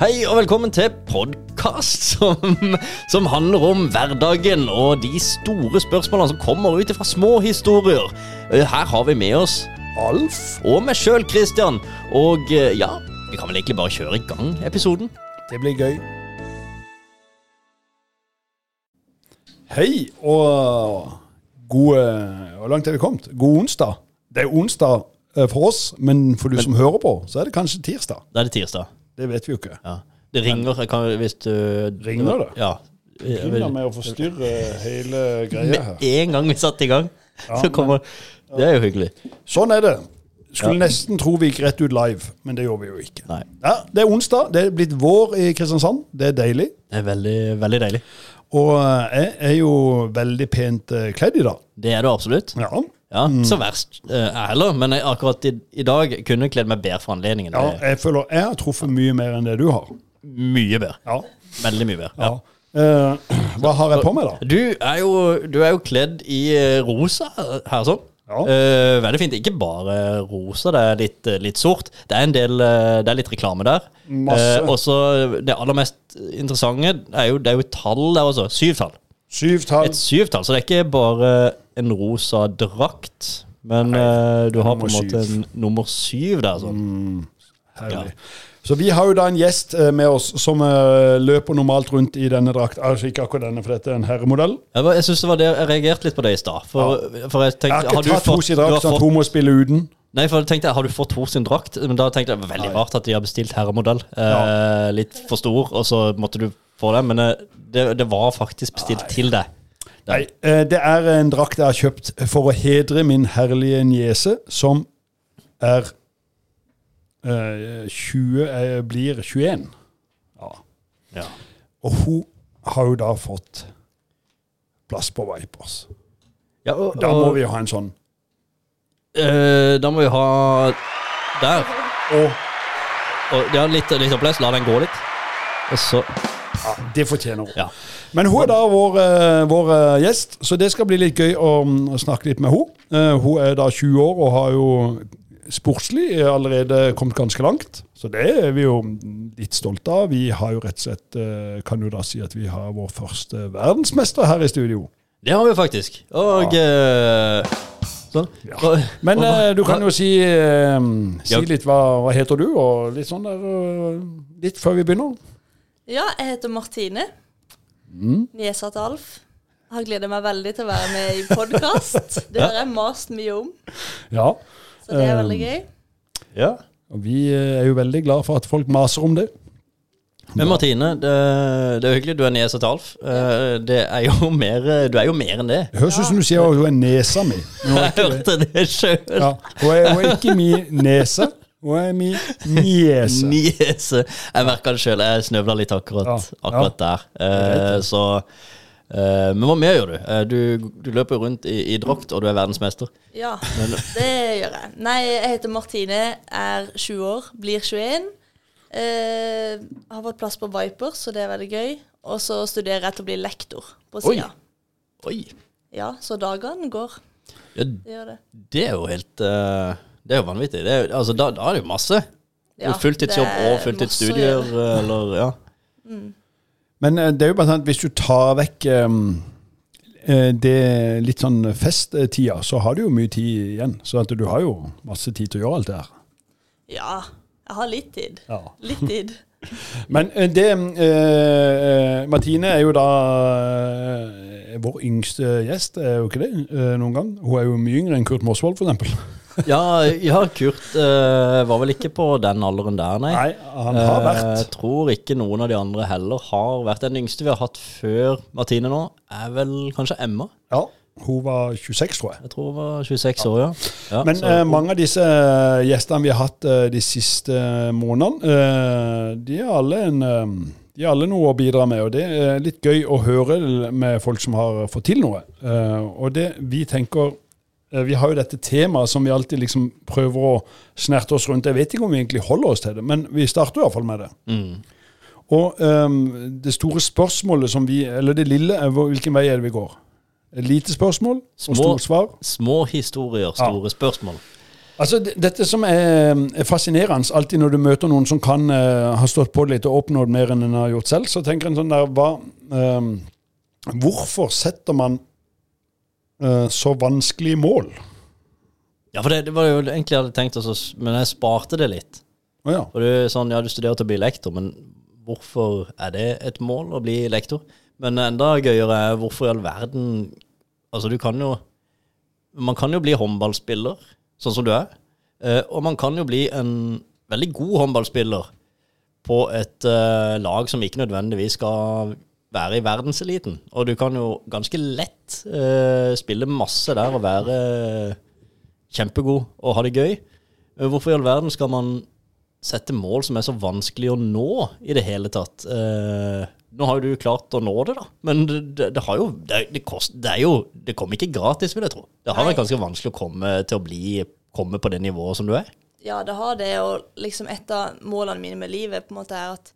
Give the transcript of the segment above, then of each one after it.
Hei og velkommen til podkast som, som handler om hverdagen og de store spørsmålene som kommer ut fra små historier. Eh, Her har vi med oss Alf? og meg sjøl, Christian. Og eh, ja, vi kan vel egentlig bare kjøre i gang episoden. Det blir gøy. Hei og god Hvor langt er vi kommet? God onsdag. Det er onsdag eh, for oss, men for du som hører på, så er det kanskje tirsdag. Da er det tirsdag. Det vet vi jo ikke. Ja. Det ringer jeg kan, hvis du Ringer det? Ja. Du Begynner med å forstyrre hele greia her. Med en gang vi satte i gang, så kommer Det er jo hyggelig. Sånn er det. Skulle Ja. nesten tro vi gikk rett ut live, men det gjorde vi jo ikke. Nei. Ja, Det er onsdag. Det er blitt vår i Kristiansand. Det er deilig. Det er veldig, veldig deilig. Og eh, jeg er jo veldig pent eh, kledd i dag. Det er det absolutt. Ja. Ja, Så verst uh, jeg heller, men jeg, akkurat i, i dag kunne jeg kledd meg bedre for anledningen. ja. Jeg føler jeg har truffet mye mer enn det du har. mye bedre. Ja. Veldig mye bedre. Ja. Ja. Uh, hva har jeg på meg, da? Du, er jo, du er jo kledd i eh, rosa her, sånn. Ja. Uh, veldig fint. Ikke bare rosa, det er litt, eh, litt sort. Det er en del eh, Det er litt reklame der. Masse. Eh, og så det aller mest interessante er jo, det er jo tall der også. Syv tall. Syv tall. Et syvtall, så det er ikke bare en rosa drakt. Men eh, du har på en måte syv. en nummer syv der, sånn. Herlig. Så vi har jo da en gjest eh, med oss som eh, løper normalt rundt i denne drakt. Altså ikke akkurat denne, for dette er en herremodell. Jeg, jeg synes det var det Jeg reagerte litt på det i stad. For, for jeg Jeg tenkte har ikke du tatt fått- hos i drakt, sånn at hun må spille uten. Nei, for jeg tenkte, Har du fått Thor sin drakt? Men da tenkte jeg veldig Nei. rart at de har bestilt herremodell. Eh, litt for stor, og så måtte du få det. Men det, det var faktisk bestilt til deg. Nei, eh, det er en drakt jeg har kjøpt for å hedre min herlige niese, som er eh, 20 eh, Blir 21. Ja. Ja. Og hun har jo da fått plass på Vipers. Ja, og, Da må og, vi jo ha en sånn. eh, da må vi ha Der. Og Og ja, litt, litt opplest. La den gå litt. Og så ja, det fortjener hun. Ja. Men hun er da vår, eh, vår eh, gjest, så det skal bli litt gøy å, mm, snakke litt med henne. Eh, hun er da 20 år og har jo sportslig allerede kommet ganske langt. Så det er vi jo litt stolte av. Vi har jo rett og slett, kan jo da si at vi har vår første verdensmester her i studio. Det har vi faktisk. Og ja. sånn. Ja. Men du kan jo si, si litt hva, hva heter du, og litt sånn der, litt før vi begynner. Ja, jeg heter Martine. Mm. Niesa til Alf. Har gleda meg veldig til å være med i podkast. Det har jeg mast mye om, Ja, så det er veldig gøy. Ja. og vi eh, er jo veldig glad for at folk maser om det. Men Martine, det, det er hyggelig. Du er niesa til Alf. Eh, det er jo mer, du er jo mer enn det. Det høres ut som du sier at hun er nesa mi. Er Jeg hørte det sjøl. Ja, hun, er, hun er ikke min nese, er min niese. Niese. Jeg merka det sjøl. Jeg snøvla litt akkurat, akkurat der. Eh, så Uh, Men hva mer gjør du? Uh, du? Du løper rundt i, i drakt, og du er verdensmester. Ja, det gjør jeg. Nei, jeg heter Martine, er 20 år, blir 21. Uh, har fått plass på Viper, så det er veldig gøy. Og så studerer jeg til å bli lektor på Oi. sida. Oi. Ja, så dagene går. Ja, Det gjør det. det er jo helt eh, Det er jo vanvittig. Det er, altså, da, da er det jo masse. Ja, fulltidsjobb og fulltidsstudier, eller ja. Men eh, det er jo bare sånn at hvis du tar vekk eh, eh, det litt sånn festtida, så har du jo mye tid igjen. Så at du har jo masse tid til å gjøre alt det her. Ja, jeg har litt tid. Ja. Litt tid. Men eh, det eh, Martine er jo da eh, vår yngste gjest, er jo ikke det? eh, noen gang. Hun er jo mye yngre enn Kurt Mosvold, f.eks. Ja, ja Kurt uh, var vel ikke på den alderen der, nei. Nei, han har Eh, vært. Jeg tror ikke noen av de andre heller har vært. Den yngste vi har hatt før Martine nå, er vel kanskje Emma. Ja, hun var 26, tror jeg. Jeg tror hun var 26 år, ja. ja Men så- uh, mange av disse gjestene vi har hatt de siste månedene, de er alle en de har alle noe å bidra med, og det er litt gøy å høre med folk som har fått til noe. Og det vi tenker Vi har jo dette temaet som vi alltid liksom prøver å snerte oss rundt. Jeg vet ikke om vi egentlig holder oss til det, men vi starter i hvert fall med det. mm. Og um, det store spørsmålet som vi Eller det lille, er hvilken vei er det vi går? Et lite spørsmål Små- og stort svar. Små historier, store spørsmål. Altså, Dette som er, er fascinerende, alltid når du møter noen som kan uh, ha stått på litt og oppnådd mer enn en har gjort selv, så tenker en sånn der hva, um, Hvorfor setter man eh, så vanskelig mål? Ja, for det, det var jo egentlig jeg hadde tenkt, altså, men jeg sparte det litt. Oh, ja. For du, sånn, ja, du studerer til å bli lektor, men hvorfor er det et mål å bli lektor? Men enda gøyere er hvorfor i all verden Altså, du kan jo Man kan jo bli håndballspiller, sånn som du er. Eh, og man kan jo bli en veldig god håndballspiller på et eh, lag som ikke nødvendigvis skal være i verdenseliten. Og du kan jo ganske lett uh, spille masse der og være kjempegod og ha det gøy. Eh, Hvorfor i all verden skal man sette mål som er så vanskelig å nå i det hele tatt? Uh, nå har jo du klart å nå det, da. Men det, det, det har jo det, det, kost, det er jo Det kommer ikke gratis, vil jeg tro. Det har vært ganske vanskelig å komme til å bli Komme på det nivået som du er. Ja, det har det, og liksom et av målene mine med livet på en måte er at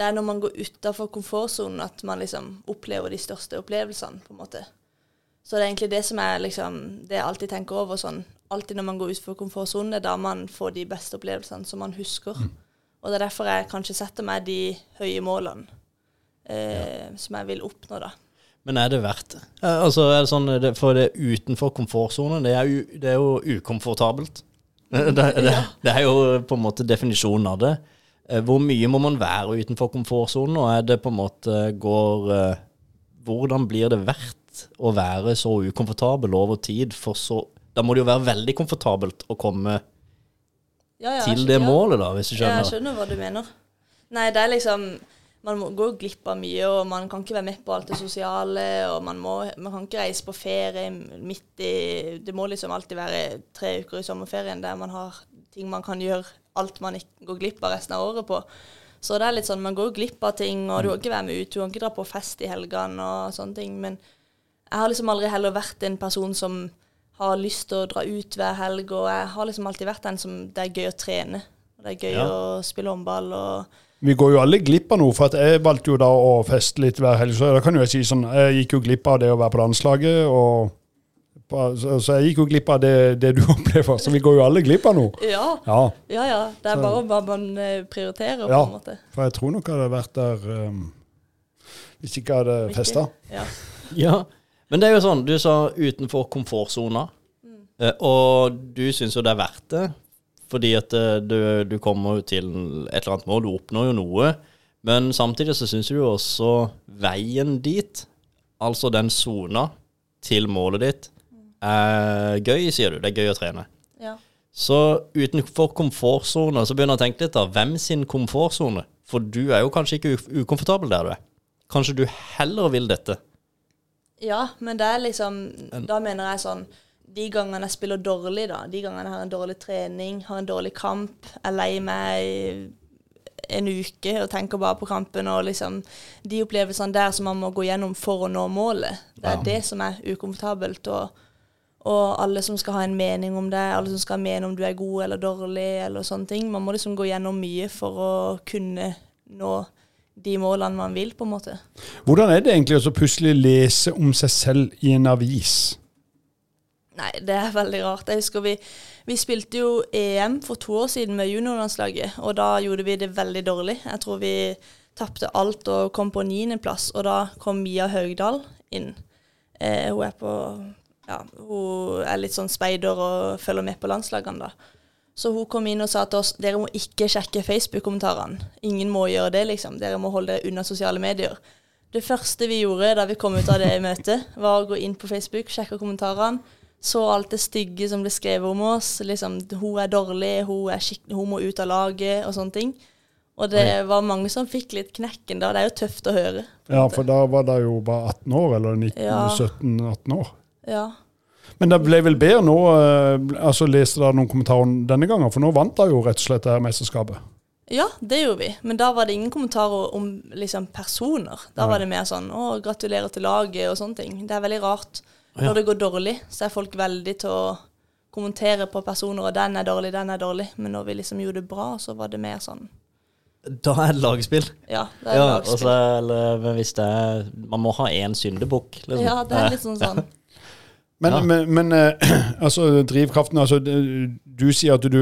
det er når man går utafor komfortsonen at man liksom opplever de største opplevelsene, på en måte. Så det er egentlig det som er liksom det jeg alltid tenker over sånn Alltid når man går utenfor komfortsonen, det er da man får de beste opplevelsene som man husker. Og det er derfor jeg kanskje setter meg de høye målene eh, som jeg vil oppnå, da. Men er det verdt det? Eh, Altså, er det sånn, det, For det utenfor komfortsonen, det, det er jo ukomfortabelt. Det, det, det, det er jo på en måte definisjonen av det. Eh, Hvor mye må man være utenfor komfortsonen, og er det på en måte går eh, Hvordan blir det verdt å være så ukomfortabel over tid for så Da må det jo være veldig komfortabelt å komme Ja, ja, til det skjønner. målet, da, hvis du Ja, jeg skjønner. skjønner hva du mener. Nei, det er liksom Man går glipp av mye, og man kan ikke være med på alt det sosiale. Og man, må, man kan ikke reise på ferie midt i Det må liksom alltid være tre uker i sommerferien der man har ting man kan gjøre alt man ikke går glipp av resten av året på. Så det er litt sånn, man går glipp av ting, og du kan ikke være med ut, du kan ikke dra på fest i helgene og sånne ting. Men jeg har liksom aldri heller vært en person som har lyst til å dra ut hver helg, og jeg har liksom alltid vært den som det er gøy å trene. Og det er gøy Ja. å spille håndball og Vi går jo alle glipp av noe, for jeg valgte jo da å feste litt hver helg. Så da kan jo jeg si sånn, jeg gikk jo glipp av det å være på landslaget, og så, så jeg gikk jo glipp av det, det du opplever. Så vi går jo alle glipp av noe. Ja, Ja, ja. ja. Det er Så- bare hva man eh, prioriterer, på en måte. for jeg tror nok jeg hadde vært der um, hvis ikke jeg hadde festa. Ja. Ja, men det er jo sånn, du sa utenfor komfortsona, mm. og du syns jo det er verdt det, fordi at eh, du, du kommer jo til et eller annet mål, du oppnår jo noe, men samtidig så syns du jo også veien dit, altså den sona til målet ditt, er gøy, sier du. Det er gøy å trene. ja. Så utenfor komfortsone så begynner jeg å tenke litt da, hvem sin komfortsone? For du er jo kanskje ikke ukomfortabel der du er. Kanskje du heller vil dette? Ja, men det er liksom Da mener jeg sånn De gangene jeg spiller dårlig, da, de gangene jeg har en dårlig trening, har en dårlig kamp, er lei meg i en uke og tenker bare på kampen og liksom De opplevelsene der som man må gå gjennom for å nå målet, det er Ja. det som er ukomfortabelt. Og, og alle som skal ha en mening om det, alle som skal mene om du er god eller dårlig, eller sånne ting. Man må liksom gå gjennom mye for å kunne nå de målene man vil, på en måte. Hvordan er det egentlig å så plutselig lese om seg selv i en avis? Nei, det er veldig rart. Jeg husker vi, vi spilte jo EM for to år siden med juniorlandslaget, og da gjorde vi det veldig dårlig. Jeg tror vi tapte alt og kom på niendeplass, og da kom Mia Haugdal inn. Eh, hun er på ja, hun er litt sånn speider og følger med på landslagene, da. Så hun kom inn og sa til oss dere må ikke sjekke Facebook-kommentarene. Ingen må gjøre det, liksom. Dere må holde dere unna sosiale medier. Det første vi gjorde da vi kom ut av det møtet, var å gå inn på Facebook, sjekke kommentarene. Så alt det stygge som ble skrevet om oss. Liksom, hun er dårlig, hun, er hun må ut av laget, og sånne ting. Og det var mange som fikk litt knekken da. Det er jo tøft å høre. Ja, for da var det jo bare 18 år, eller 19, Ja. 17-18 år. Ja. Men det ble vel bedre nå? eh, altså Leste dere noen kommentarer denne gangen? For nå vant dere jo rett og slett det her mesterskapet. Ja, det gjorde vi. Men da var det ingen kommentarer om liksom, personer. Da var det mer sånn 'Å, gratulerer til laget', og sånne ting. Det er veldig rart. Når det går dårlig, så er folk veldig til å kommentere på personer, og 'den er dårlig, den er dårlig'. Men når vi liksom gjorde det bra, så var det mer sånn Da er det lagspill. Ja, det er Ja, lagspill. altså, eller men hvis det er Man må ha én syndebukk. Liksom. Ja, det er litt sånn sånn. Men, Ja. men, men eh, altså, drivkraften altså, Du sier at du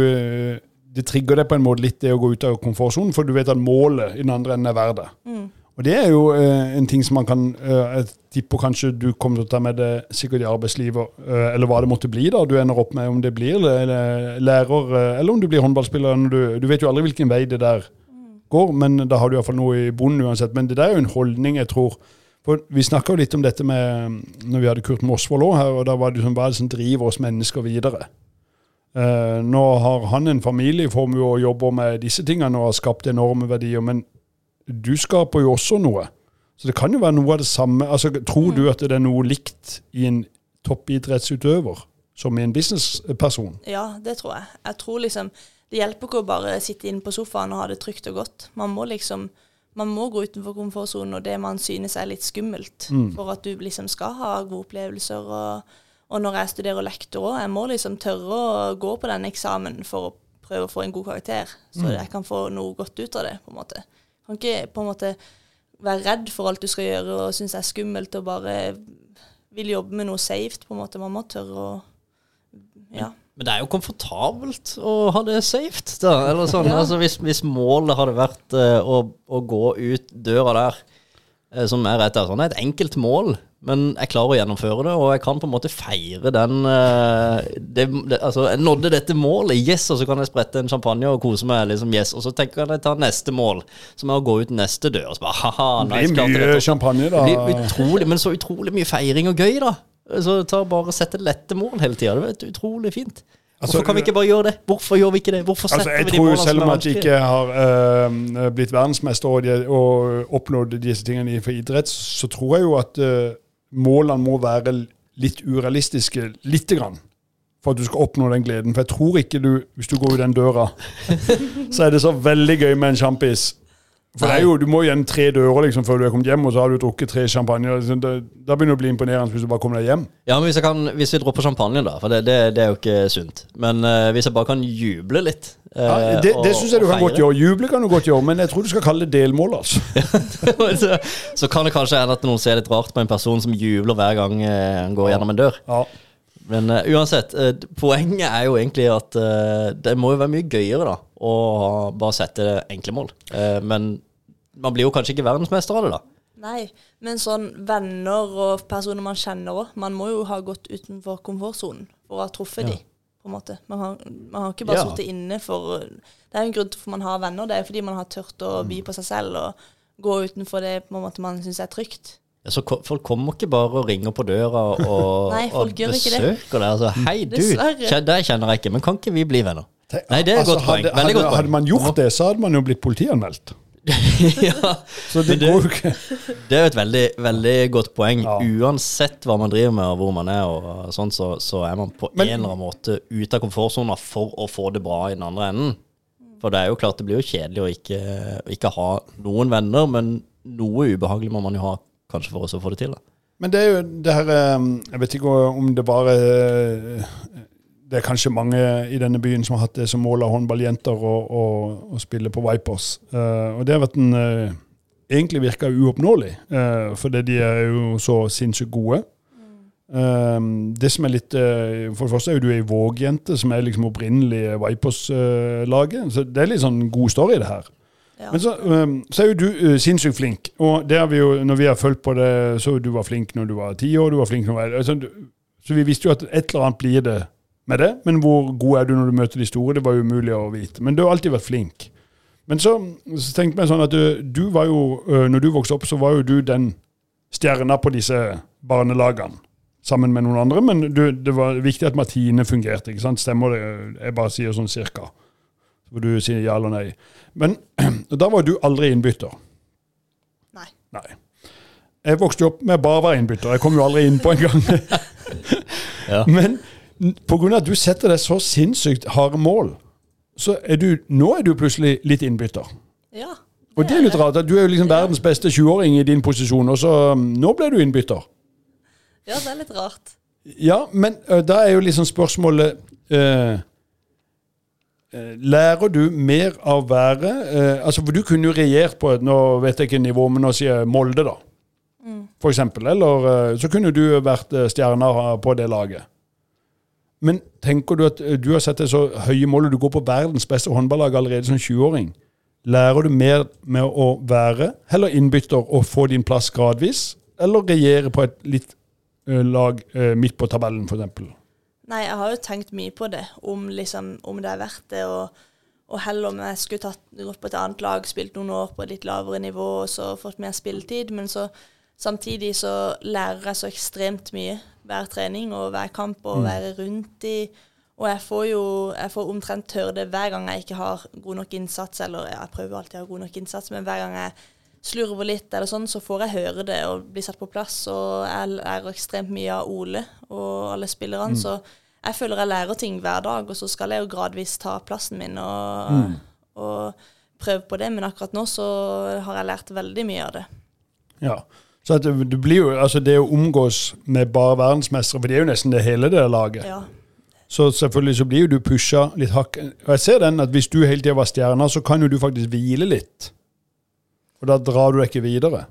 Det trigger deg på en måte litt det å gå ut av komfortsonen, for du vet at målet i den andre enden er verdt det. Mm. Og det er jo eh, en ting som man kan eh, Jeg tipper kanskje du kommer til å ta med det sikkert i arbeidslivet, eh, eller hva det måtte bli da du ender opp med, om det blir eller, lærer, eh, eller om du blir håndballspiller. Du, du vet jo aldri hvilken vei det der går, men da har du iallfall noe i bunnen uansett. Men det der er jo en holdning jeg tror for Vi snakka litt om dette med når vi hadde Kurt Mosvold òg her, og da var det sånn, hva er det som driver oss mennesker videre? Eh, nå har han en familieformue og jobber med disse tingene og har skapt enorme verdier, men du skaper jo også noe. Så det kan jo være noe av det samme. Altså, tror du at det er noe likt i en toppidrettsutøver som i en businessperson? Ja, det tror jeg. Jeg tror liksom Det hjelper ikke å bare sitte inne på sofaen og ha det trygt og godt. Man må liksom man må gå utenfor komfortsonen og det man synes er litt skummelt, Mm. for at du liksom skal ha gode opplevelser. Og, og når jeg studerer lektor òg, jeg må liksom tørre å gå på den eksamen for å prøve å få en god karakter, så Mm. jeg kan få noe godt ut av det. på en måte. Kan ikke på en måte være redd for alt du skal gjøre og synes det er skummelt og bare vil jobbe med noe safe. på en måte. Man må tørre å Ja. Men det er jo komfortabelt å ha det safe, da. Eller sånn. Ja. altså, hvis, hvis målet hadde vært uh, å, å gå ut døra der, uh, som er et, sånn, et enkelt mål, men jeg klarer å gjennomføre det, og jeg kan på en måte feire den uh, det, det, Altså, jeg nådde dette målet, yes, og så kan jeg sprette en champagne og kose meg, liksom, yes, og så tenker jeg at jeg tar neste mål, som er å gå ut neste dør, og så bare haha, Det blir mye dette. champagne, da. Det blir utrolig, men så utrolig mye feiring og gøy, da. Så ta bare Sette lette mål hele tida. Det er utrolig fint. Altså, Hvorfor kan vi ikke bare gjøre det? Hvorfor gjør vi ikke det? Hvorfor setter Altså, vi de tror jo målene selv som om er at de ikke har uh, blitt verdensmester og, de, og oppnådd disse tingene innenfor idrett, så tror jeg jo at uh, målene må være litt urealistiske lite grann. For at du skal oppnå den gleden. For jeg tror ikke du, hvis du går ut den døra, så er det så veldig gøy med en sjampis. For jo, du må gjennom tre dører liksom, før du er kommet hjem, og så har du drukket tre champagne. liksom, Da, da begynner det å bli imponerende hvis du bare kommer deg hjem. Ja, men hvis, kan, hvis vi dropper champagnen, da, for det, det, det er jo ikke sunt. Men uh, hvis jeg bare kan juble litt uh, Ja, det det syns jeg du kan godt gjøre. Juble kan du godt gjøre, men jeg tror du skal kalle det delmål. altså. så, så kan det kanskje hende at noen ser litt rart på en person som jubler hver gang eh, han går gjennom en dør. Ja. Men uh, uansett, uh, poenget er jo egentlig at uh, det må jo være mye gøyere da å bare sette enkle mål. Men man blir jo kanskje ikke verdensmester av det, da. Nei, men sånn venner og personer man kjenner òg. Man må jo ha gått utenfor komfortsonen for å ha truffet Ja. de, på en måte. Man har, man har ikke bare Ja. sittet inne for Det er jo en grunn til at man har venner. Det er fordi man har turt å Mm. by på seg selv og gå utenfor det på en måte man syns er trygt. Ja, Så folk kommer ikke bare og ringer på døra og, Nei, og besøker deg. Altså, hei, du, deg kjenner jeg ikke, men kan ikke vi bli venner? Nei, det er et godt poeng. Hadde, hadde, godt poeng. hadde man gjort det, så hadde man jo blitt politianmeldt. ja, Så det, det- går ikke. det er jo et veldig, veldig godt poeng. Ja. Uansett hva man driver med og hvor man er, og sånt, så, så er man på Men- en eller annen måte ute av komfortsona for å få det bra i den andre enden. For det er jo klart det blir jo kjedelig å ikke, ikke ha noen venner, men noe ubehagelig må man jo ha kanskje for å få det til. da. Men det er jo det her eh, Jeg vet ikke om det bare eh, Det er kanskje mange i denne byen som har hatt det som mål av håndballjenter å, spille på Vipers. Uh, og det har vært en uh, Egentlig virka uoppnåelig, uh, fordi de er jo så sinnssykt gode. Um, det som er litt uh, For det første er jo du ei Våg-jente, som er liksom opprinnelig Vipers-laget. så det er litt sånn god story, det her. Ja. Men så, um, så er jo du uh, sinnssykt flink. Og det har vi jo, når vi har fulgt på det, så du var flink når du var ti år. du var flink når du var, altså, du, Så vi visste jo at et eller annet blir det med det. Men hvor god er du når du møter de store? Det var jo umulig å vite. Men du har alltid vært flink. Men så, så tenkte jeg sånn at du, du var jo, øh, når du vokste opp, så var jo du den stjerna på disse barnelagene. Sammen med noen andre. Men du, det var viktig at Martine fungerte. ikke sant? Stemmer det? Jeg bare sier sånn cirka. Hvor du sier ja eller nei. Men da var du aldri innbytter. Nei. Nei. Jeg vokste jo opp med bare å være innbytter. Jeg kom jo aldri inn på en gang. Ja. Men pga. at du setter deg så sinnssykt harde mål, så er du nå er du plutselig litt innbytter. Ja. Og det er litt rart. at Du er jo liksom verdens beste 20-åring i din posisjon, og så um, nå ble du innbytter. Ja, det er litt rart. Ja, men ø, da er jo liksom spørsmålet eh, Lærer du mer av været? være eh, altså For du kunne jo regjert på et Nå vet jeg ikke nivå, men nå sier jeg Molde, da. for eksempel. Eller så kunne du vært stjerna på det laget. Men tenker du at eh, du har sett det så høye mål, og du går på verdens beste håndballag allerede som 20-åring? Lærer du mer med å være heller innbytter og få din plass gradvis, eller regjere på et litt eh, lag eh, midt på tabellen, f.eks.? Nei, jeg har jo tenkt mye på det, om, liksom, om det er verdt det. Og, og heller om jeg skulle tatt, gått på et annet lag, spilt noen år på et litt lavere nivå og så fått mer spilletid. Men så samtidig så lærer jeg så ekstremt mye hver trening og hver kamp og være rundt i. Og jeg får jo jeg får omtrent høre det hver gang jeg ikke har god nok innsats, eller jeg prøver alltid å ha god nok innsats, men hver gang jeg slurver litt eller sånn, så får jeg høre det og bli satt på plass. Og jeg lærer ekstremt mye av Ole og alle spillerne, så jeg føler jeg lærer ting hver dag. Og så skal jeg jo gradvis ta plassen min og, og prøve på det, men akkurat nå så har jeg lært veldig mye av det. Ja. Så at det blir jo, altså det å omgås med bare verdensmestere, for det er jo nesten det hele det laget. Ja. Så selvfølgelig så blir jo du pusha litt hakk. Og jeg ser den at hvis du hele tida var stjerna, så kan jo du faktisk hvile litt. Og da drar du deg ikke videre.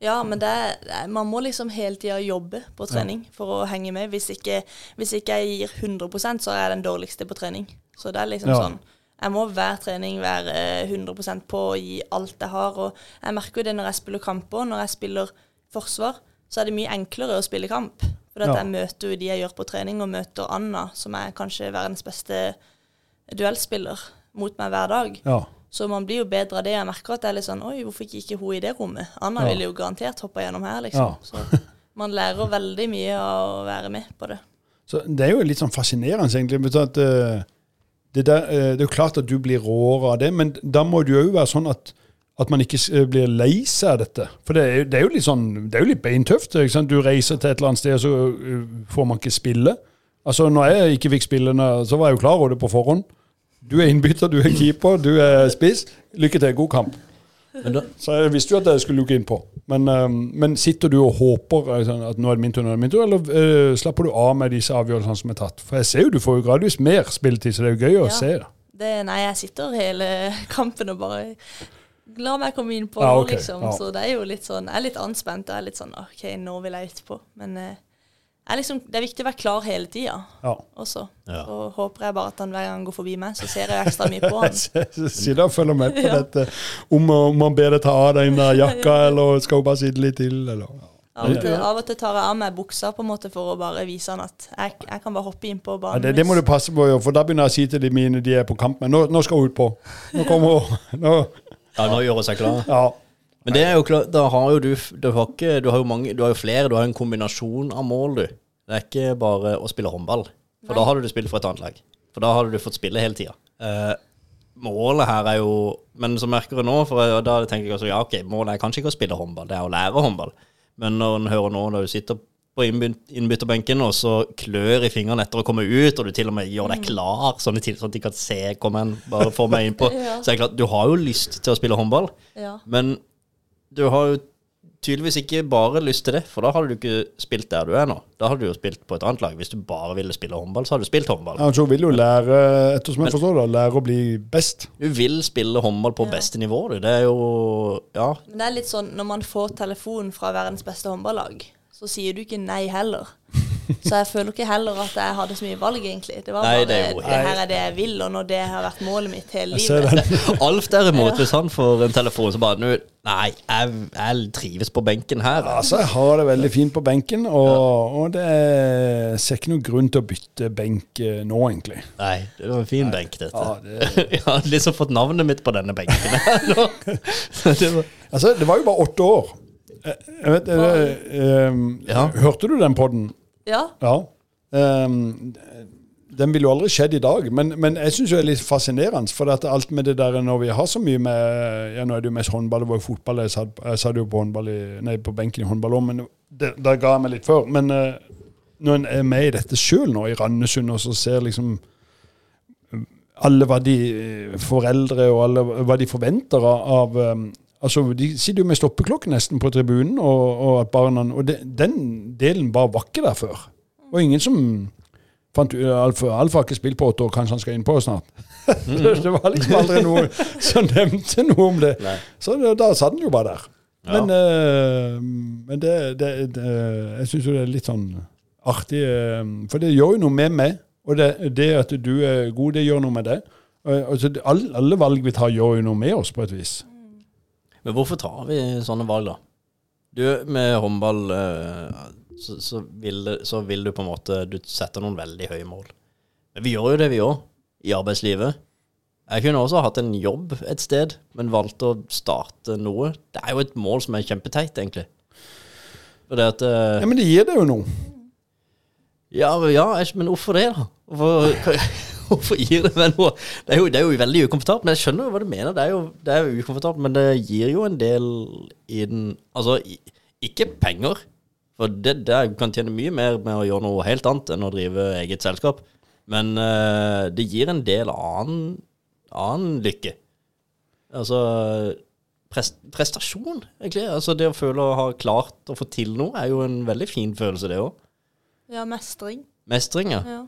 Ja, men det er, man må liksom hele tida jobbe på trening for å henge med. Hvis ikke, hvis ikke jeg gir 100% så er jeg den dårligste på trening. Så det er liksom Ja. sånn Jeg må hver trening være eh, 100% på å gi alt jeg har. Og jeg merker jo det når jeg spiller kamper. Når jeg spiller forsvar, så er det mye enklere å spille kamp. For at Ja. jeg møter jo de jeg gjør på trening, og møter Anna, som er kanskje verdens beste duellspiller, mot meg hver dag. Ja. Så man blir jo bedre av det. Jeg merker at det er litt sånn Oi, hvorfor gikk ikke hun i det rommet? Anna Ja. ville jo garantert hoppa gjennom her, liksom. Så man lærer veldig mye av å være med på det. Så det er jo litt sånn fascinerende, egentlig. At, uh, det, der, uh, det er jo klart at du blir råere av det, men da må det jo òg være sånn at, at man ikke eh, blir lei seg av dette. For det er, det er jo litt sånn, det er jo litt beintøft. Ikke sant? Du reiser til et eller annet sted, og så eh, får man ikke spille. Altså, når jeg ikke fikk spillene, så var jeg jo klar over det på forhånd. Du er innbytter, du er keeper, du er spiss. Lykke til, god kamp. Men da, Så jeg visste jo at jeg skulle lukke inn på. Men, eh, men sitter du og håper sånn at nå er det min tur, nå er det min tur, eller slapper du av med disse avgjørelsene som er tatt? For jeg ser jo du får jo gradvis mer spilletid, så det er jo gøy å Ja. se. det. Nei, jeg sitter hele kampen og bare La meg komme inn på Ja, okay. liksom. ja. Så det er jo litt sånn Jeg er litt anspent. Jeg er litt sånn OK, nå vil jeg utpå. Men eh, jeg liksom, det er viktig å være klar hele tida Ja. også. Ja. Så håper jeg bare at han hver gang han går forbi meg, så ser jeg ekstra mye på han. Si sitter og følger med på Ja. dette. Om, om han ber deg ta av deg den der jakka, eller skal hun bare sitte litt til, eller Av og, til, av og til tar jeg av meg buksa på en måte for å bare vise han at jeg, jeg kan bare hoppe inn på ja, banen. det, det må du passe på, for da begynner jeg å si til de mine de er på kamp med, nå, nå skal hun ut på. Nå kommer hun. Nå. Ja, nå gjør hun seg klar. Ja. Men det er jo klart, da har jo du Du har, ikke, du har jo mange Du har jo flere, du har en kombinasjon av mål, du. Det er ikke bare å spille håndball. For da hadde du spilt for et annet lag. For da hadde du fått spille hele tida. Eh, målet her er jo Men så merker jeg nå, for da tenker jeg også ja, ok, målet er kanskje ikke å spille håndball, det er å lære håndball. Men når en hører nå, når du sitter på innbyt- innbytterbenken og så klør i fingrene etter å komme ut, og du til og med gjør deg klar, sånn, sånn at de kan se Kom en, bare få meg innpå. Ja. Så er det klart, du har jo lyst til å spille håndball. Ja. Men du har jo tydeligvis ikke bare lyst til det, for da hadde du ikke spilt der du er nå. Da hadde du jo spilt på et annet lag. Hvis du bare ville spille håndball, så hadde du spilt håndball. Ja, så vil du lære, ettersom jeg forstår det, lære å bli best. Du vil spille håndball på Ja. beste nivå, du. Det er jo Ja. Men det er litt sånn når man får telefon fra verdens beste håndballag, så sier du ikke nei heller. Så jeg føler ikke heller at jeg hadde så mye valg, egentlig. Det var Nei, bare det det, er jo her er det jeg vil, og når det har vært målet mitt hele livet. Alf derimot, hvis han får en telefon, så bare «Nu, Nei, jeg, jeg trives på benken her. Altså, jeg har det veldig fint på benken, og, og det er, ser ikke noen grunn til å bytte benk eh, nå, egentlig. Nei, det var en fin benk, dette. Ja, det, Jeg har liksom fått navnet mitt på denne benken her nå. Det var- altså, det var jo bare åtte år. Jeg, jeg vet, eh, eh, Ja. Hørte du den podden? Ja, Ja. Um, den ville jo aldri skjedd i dag, men, men jeg syns det er litt fascinerende. For at alt med det der når vi har så mye med Ja, nå er det jo mest håndball, det var jo fotball. Jeg satt, jeg satt jo på, håndball i, nei, på benken i håndball òg, men det, da ga jeg meg litt før. Men uh, når en er med i dette sjøl nå, i Randesund, og så ser liksom alle hva de eh, foreldre og alle hva de forventer av, av eh, Altså, De sitter jo med stoppeklokke nesten på tribunen, og, og at barna Og de, den delen bare var ikke der før. Og ingen som fant Alf, Alf har ikke spilt på åtte år, kanskje han skal inn på snart. det var liksom aldri noe som nevnte noe om det. Nei. Så det, da satt han jo bare der. Ja. Men, eh, men det, det, det Jeg syns jo det er litt sånn artig, eh, for det gjør jo noe med meg. Og det, det at du er god, det gjør noe med det. Eh, altså, alle, alle valg vi tar, gjør jo noe med oss på et vis. Men hvorfor tar vi sånne valg, da? Du, med håndball eh, så, så, vil, så vil du på en måte Du setter noen veldig høye mål. Men vi gjør jo det, vi òg, i arbeidslivet. Jeg kunne også hatt en jobb et sted, men valgte å starte noe. Det er jo et mål som er kjempeteit, egentlig. For det at eh, Ja, Men det gir det jo noe. Ja, ja, men hvorfor det, da? Hvorfor, hvorfor gir det meg noe? Det er, jo, det er jo veldig ukomfortabelt, men jeg skjønner jo hva du mener. Det er jo, det er jo ukomfortabelt, men det gir jo en del i den Altså, ikke penger, for det, det kan tjene mye mer med å gjøre noe helt annet enn å drive eget selskap, men uh, det gir en del annen, annen lykke. Altså prestasjon, egentlig. Altså det å føle å ha klart å få til noe, er jo en veldig fin følelse, det òg. Ja, mestring. Mestring, ja. Ja.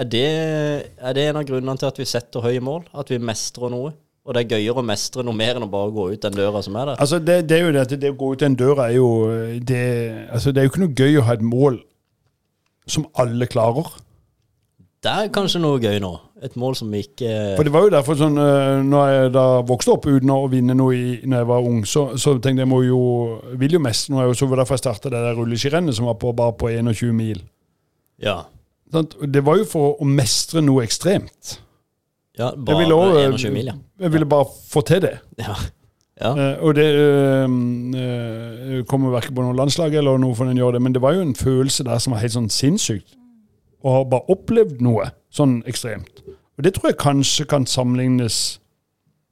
Er det, er det en av grunnene til at vi setter høye mål? At vi mestrer noe? Og det er gøyere å mestre noe mer enn å bare gå ut den døra som er der? Altså, det, det er jo det at det å gå ut den døra er jo det, altså, det er jo ikke noe gøy å ha et mål som alle klarer. Det er kanskje noe gøy nå. Et mål som vi ikke For det var jo derfor sånn øh, Når jeg da vokste opp uten å vinne noe i, når jeg var ung, så, så tenkte jeg må jo vil jo mest nå. Så var det derfor jeg starta det der rulleskirennet som var på, bare på 21 mil. Ja. Sant? Det var jo for å mestre noe ekstremt. ja Jeg bare ville, også, 21 mil, ja. jeg ville bare få til det. ja. Ja. Eh, og det øh, øh, kommer verken på noe landslag eller noe for den gjør det, men det var jo en følelse der som var helt sånn sinnssykt. Å ha bare opplevd noe sånn ekstremt. Og det tror jeg kanskje kan sammenlignes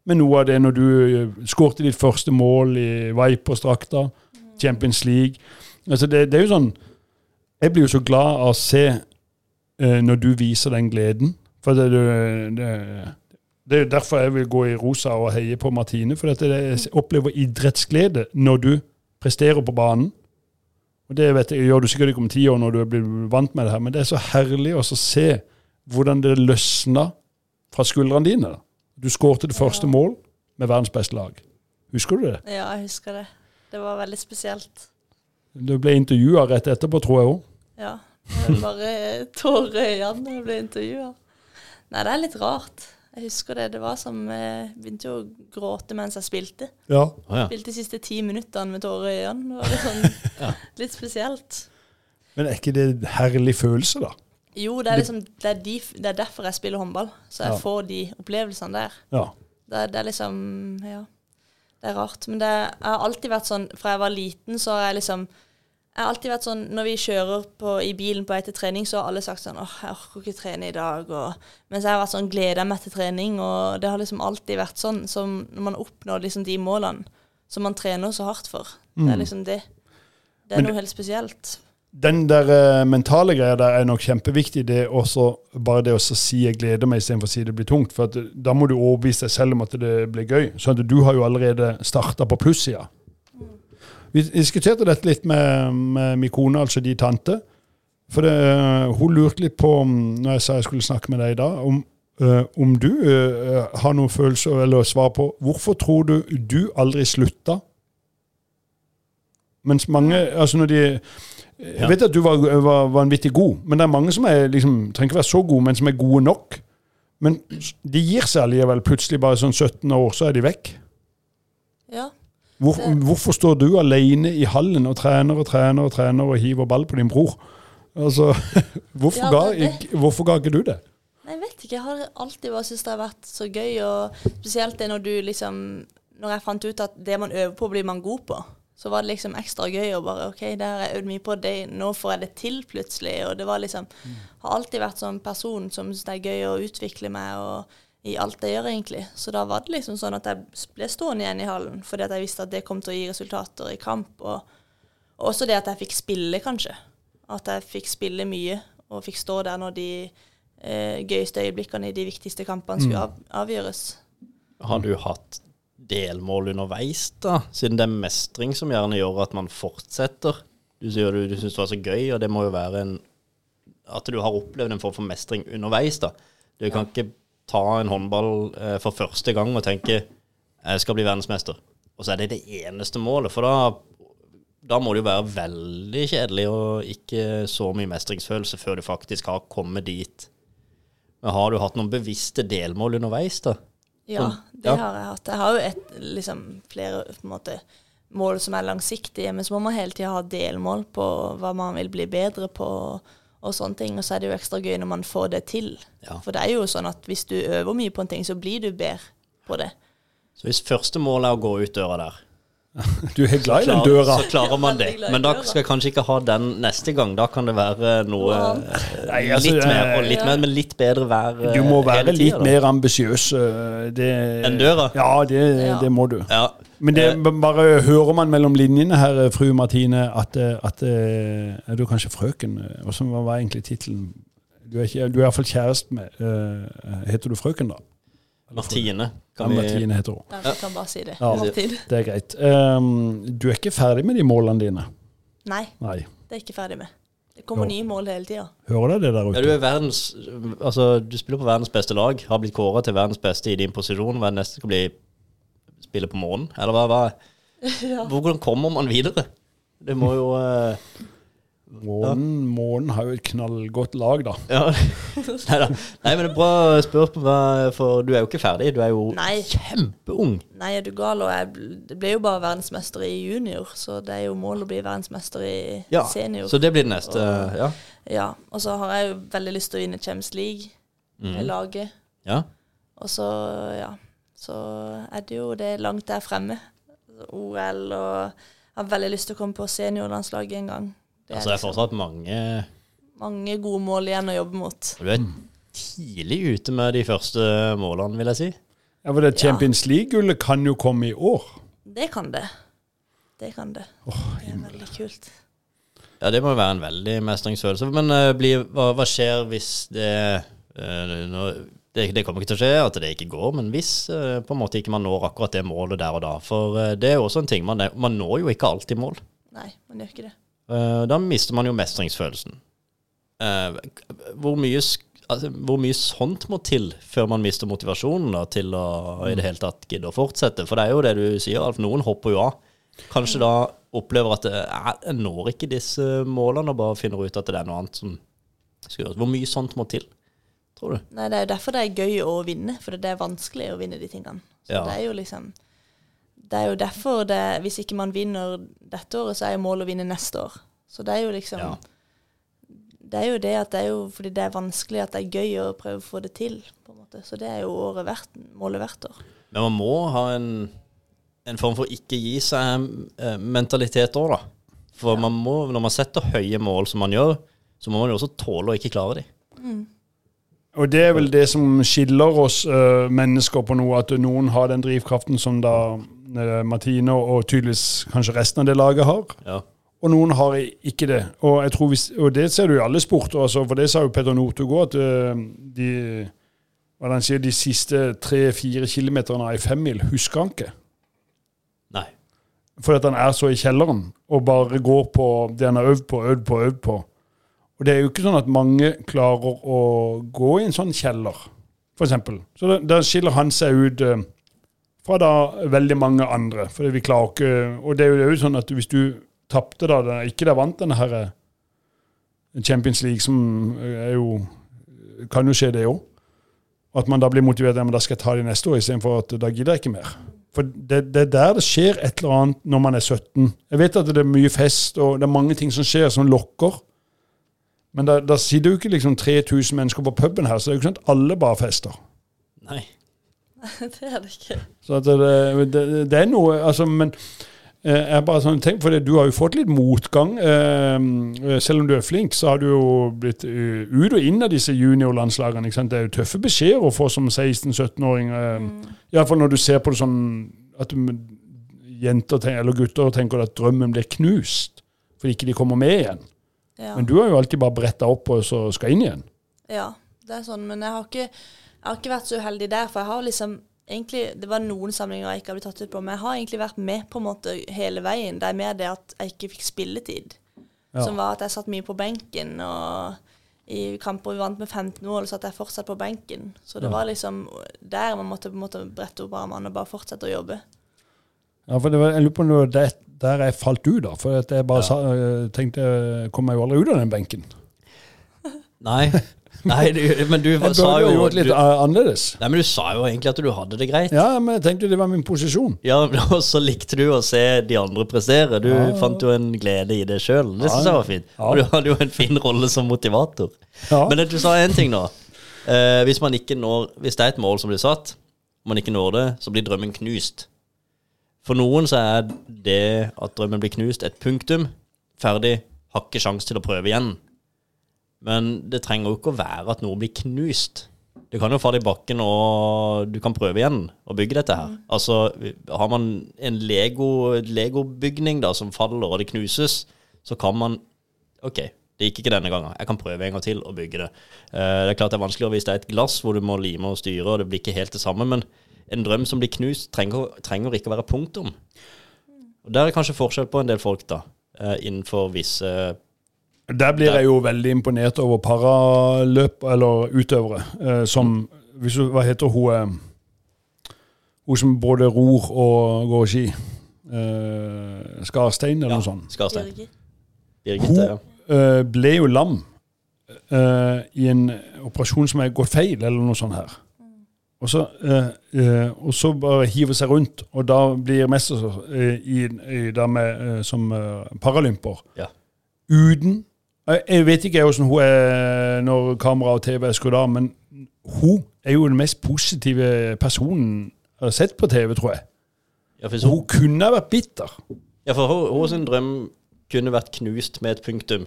med noe av det når du øh, skårte ditt første mål i Vipers-drakta, Champions League. Altså det, det er jo sånn Jeg blir jo så glad av å se eh, når du viser den gleden. For det, det, det, er derfor jeg vil gå i rosa og heie på Martine. For at jeg opplever idrettsglede når du presterer på banen. Og Det vet jeg, gjør du sikkert ikke om ti år når du blitt vant med det her, men det er så herlig å se hvordan det løsna fra skuldrene dine. Du skårte det første Ja. mål med verdens beste lag. Husker du det? ja, jeg husker det. Det var veldig spesielt. Du ble intervjua rett etterpå, tror jeg òg. Ja. Bare tårer i øynene da jeg ble intervjua. Nei, det er litt rart. Jeg husker det. Det var som Jeg begynte jo å gråte mens jeg spilte. Ja. Ah, ja. Spilte de siste ti minuttene med tårer i øynene. Det var litt, sånn, Ja. litt spesielt. Men er ikke det en herlig følelse, da? Jo, det er, liksom, det, er de, det er derfor jeg spiller håndball. Så jeg Ja. får de opplevelsene der. Ja. Det, det er liksom Ja. Det er rart. Men det jeg har alltid vært sånn Fra jeg var liten, så har jeg liksom Jeg har alltid vært sånn Når vi kjører på, i bilen på vei til trening, så har alle sagt sånn åh, jeg orker ikke trene i dag. Og, mens jeg har vært sånn gleder meg til trening, og det har liksom alltid vært sånn. Som når man oppnår liksom de målene som man trener så hardt for. Det er liksom det. Det er Men- noe helt spesielt. Den der uh, mentale greia der er nok kjempeviktig. Det er også bare det å si 'jeg gleder meg' istedenfor å si det blir tungt. For at, eh, da må du overbevise deg selv om at det blir gøy. Så at du har jo allerede starta på plussida. Vi diskuterte dette litt med, med min kone, altså de tante. For det, eh, hun lurte litt på, når jeg sa jeg skulle snakke med deg i dag, om, øh, om du øh, har noen følelser eller svar på hvorfor tror du du aldri slutta? Mens mange altså når de Jeg vet at du var, var vanvittig god, men det er mange som er, liksom, trenger ikke være så gode, men som er gode nok. Men de gir seg allikevel plutselig bare sånn 17 år, så er de vekk. Ja. Hvor, hvorfor står du alene i hallen og trener og trener og trener og hiver ball på din bror? Altså, hvorfor, Ja, ga, det- hvorfor ga ikke du det? Nei, Jeg vet ikke. Jeg har alltid bare syntes det har vært så gøy, og spesielt det når du liksom Når jeg fant ut at det man øver på, blir man god på, så var det liksom ekstra gøy å bare OK, det har jeg øvd mye på, det, nå får jeg det til plutselig. Og det var liksom Har alltid vært sånn person som syns det er gøy å utvikle meg og i alt jeg gjør, egentlig. Så da var det liksom sånn at jeg ble stående igjen i hallen, fordi at jeg visste at det kom til å gi resultater i kamp. Og, og også det at jeg fikk spille, kanskje. At jeg fikk spille mye, og fikk stå der når de eh, gøyeste øyeblikkene i de viktigste kampene skulle av, avgjøres. Har du hatt delmål underveis, da? Siden det er mestring som gjerne gjør at man fortsetter. Du sier du, du syns det var så gøy, og det må jo være en At du har opplevd en form for mestring underveis, da. Du kan ikke ta en håndball eh, for første gang og tenke jeg skal bli verdensmester. og så er det det eneste målet. For da, da må det jo være veldig kjedelig og ikke så mye mestringsfølelse før du faktisk har kommet dit. Men har du hatt noen bevisste delmål underveis, da? Ja, det har jeg hatt. Jeg har jo et, liksom, flere måte, mål som er langsiktige, men så må man hele tida ha delmål på hva man vil bli bedre på, og sånne ting. Og så er det jo ekstra gøy når man får det til. Ja. For det er jo sånn at hvis du øver mye på en ting, så blir du bedre på det. Så hvis første mål er å gå ut døra der, Du er glad i den døra. så klarer man det. Men da skal jeg kanskje ikke ha den neste gang. Da kan det være noe eh, Nei, altså, litt mer, og eh, litt mer, men litt bedre vær eh, Du må være litt mer ambisiøs. Enn døra? Ja, det, det må du. Ja. Men det, Eh, bare hører man mellom linjene her, eh, fru Martine, at, eh, at Er du kanskje frøken? Også, hva var egentlig tittelen? Du er, ikke, du er iallfall kjæreste med eh, Heter du frøken, da? Martine. Kan ja, Martine heter hun. Ja, jeg kan bare si det. Ja. Det er greit. Um, du er ikke ferdig med de målene dine? Nei, Nei. det er jeg ikke ferdig med. Det kommer Hør. nye mål hele tida. Hører du det der ja, ute? du er verdens Altså, du spiller på verdens beste lag, har blitt kåra til verdens beste i din posisjon. Hva er det neste skal bli? Spille på månen? Eller hva? hva? Hvordan kommer man videre? Det må jo eh, Månen, månen har jo et knallgodt lag, da. Ja. Neida. Nei, men det er bra spørsmål, for du er jo ikke ferdig. Du er jo Nei. kjempeung. Nei, er du gal? Og jeg bl- ble jo bare verdensmester i junior, så det er jo mål å bli verdensmester i Ja, senior. Så det blir det neste. Ja. Ja, og så har jeg jo veldig lyst til å vinne Champions League med Mhm. laget. ja. Og så, ja, så er det jo det langt der fremme. OL og jeg har veldig lyst til å komme på seniorlandslaget en gang. Det Altså, det er liksom fortsatt mange mange gode mål igjen å jobbe mot. Du er tidlig ute med de første målene, vil jeg si. Ja, for det Champions League-gullet kan jo komme i år. Det kan det. Det kan det. det er veldig kult. Ja, det må jo være en veldig mestringsfølelse. Men uh, bli, hva, hva skjer hvis det uh, nå, det, det kommer ikke til å skje at det ikke går, men hvis eh, på en måte ikke man når akkurat det målet der og da. For eh, det er jo også en ting, man, man når jo ikke alltid mål. Nei, man gjør ikke det. Eh, da mister man jo mestringsfølelsen. Hvor, mye, altså, hvor mye sånt må til før man mister motivasjonen da, til å i det hele tatt gidde å fortsette? For det er jo det du sier, Alf. Noen hopper jo av. Kanskje da opplever at jeg når ikke disse målene, og bare finner ut at det er noe annet som skal gjøres. Hvor mye sånt må til, tror du? Nei, det er jo derfor det er gøy å vinne, for det er vanskelig å vinne de tingene. Så Ja. det er jo liksom Det er jo derfor det Hvis ikke man vinner dette året, så er jo målet å vinne neste år. Så det er jo liksom Ja. Det er jo det at det er jo fordi det er vanskelig at det er gøy å prøve å få det til, på en måte. Så det er jo året verdt, målet hvert år. Men man må ha en, en form for ikke gi seg eh, mentalitet òg, da. For man må, når man setter høye mål som man gjør, så må man jo også tåle å ikke klare de. Og det er vel det som skiller oss uh, mennesker på noe, at noen har den drivkraften som da uh, Martine og tydeligvis kanskje resten av det laget har. Ja. Og noen har ikke det. Og, jeg tror hvis, og det ser du i alle sporter. Altså, for det sa jo Petter Northug òg, at uh, de, hva han sier, de siste tre-fire kilometerne av ei femmil husker han ikke. Nei. Fordi at han er så i kjelleren og bare går på det han har øvd på, øvd på, øvd på. Og det er jo ikke sånn at mange klarer å gå i en sånn kjeller, f.eks. Så da skiller han seg ut øh, fra da veldig mange andre. For vi klarer ikke Og det er jo, det er jo sånn at hvis du tapte da ikke da vant denne her eh, Champions League, som eh, er jo Kan jo skje, det òg. At man da blir motivert ja, men da skal jeg ta det neste år, istedenfor at da gidder jeg ikke mer. For det, det er der det skjer et eller annet når man er 17. Jeg vet at det er mye fest, og det er mange ting som skjer som lokker. Men da, da sitter jo ikke liksom 3000 mennesker på puben her, så det er jo ikke sånn at alle bare fester. Nei. det er det ikke. Så at det, det, det er noe altså, Men eh, jeg bare sånn, tenk, for det, du har jo fått litt motgang. Eh, selv om du er flink, så har du jo blitt eh, ut og inn av disse juniorlandslagene. ikke sant? Det er jo tøffe beskjeder å få som 16-17-åring. Mm. Iallfall når du ser på det sånn at du, jenter tenker, eller gutter tenker at drømmen blir knust fordi ikke de kommer med igjen. Ja. Men du har jo alltid bare bretta opp og så skal inn igjen. Ja, det er sånn, men jeg har ikke, jeg har ikke vært så uheldig der, for jeg har liksom egentlig, Det var noen samlinger jeg ikke har blitt tatt ut på, men jeg har egentlig vært med på en måte hele veien. Det er mer det at jeg ikke fikk spilletid, Ja. som var at jeg satt mye på benken. og i kamper vi vant med 15 mål, så satt jeg fortsatt på benken. Så det Ja. var liksom der man måtte på en måte brette opp armene og bare fortsette å jobbe. Ja, for det var, Jeg lurer på om det var det, der jeg falt ut, da. For at jeg bare sa, eh, tenkte jeg kom meg jo aldri ut av den benken. Nei, Nei du, men du Jeg sa jo jo gjort litt du, annerledes. Nei, men du sa jo egentlig at du hadde det greit. Ja, men jeg tenkte det var min posisjon. Ja, Og så likte du å se de andre prestere. Du Ja. fant jo en glede i det sjøl. Det syns Ja. jeg var fint. Ja. Og du hadde jo en fin rolle som motivator. Ja. Men du sa én ting nå. Eh, hvis, man ikke når, hvis det er et mål som blir satt, og man ikke når det, så blir drømmen knust. For noen så er det at drømmen blir knust, et punktum. Ferdig. Har ikke sjanse til å prøve igjen. Men det trenger jo ikke å være at noe blir knust. Du kan jo falle i bakken, og du kan prøve igjen å bygge dette her. Altså, har man en Lego, Lego-bygning da, som faller, og det knuses, så kan man OK, det gikk ikke denne gangen. Jeg kan prøve en gang til å bygge det. Uh, det er klart det er vanskeligere hvis det er et glass hvor du må lime og styre, og det blir ikke helt det samme, men en drøm som blir knust, trenger, trenger ikke å være punktum. Og Der er kanskje forskjell på en del folk, da, eh, innenfor visse Der blir jeg jo veldig imponert over paraløp, eller utøvere, eh, som hvis Hva heter hun eh, Hun som både ror og går ski? Eh, Skarstein, eller noe sånt. Skarstein. Birgit. Birgitte. Hun ja. ble jo lam eh, i en operasjon som er gått feil, eller noe sånt her. Og så, eh, eh, og så bare hive seg rundt, og da blir mester eh, i, i, da med, eh, som eh, paralymper. Ja. Uten jeg, jeg vet ikke hvordan hun er når kamera og TV er skrudd av, men hun er jo den mest positive personen jeg har sett på TV, tror jeg. Ja, for, Hun kunne vært bitter. ja, for hun, hun sin drøm kunne vært knust med et punktum.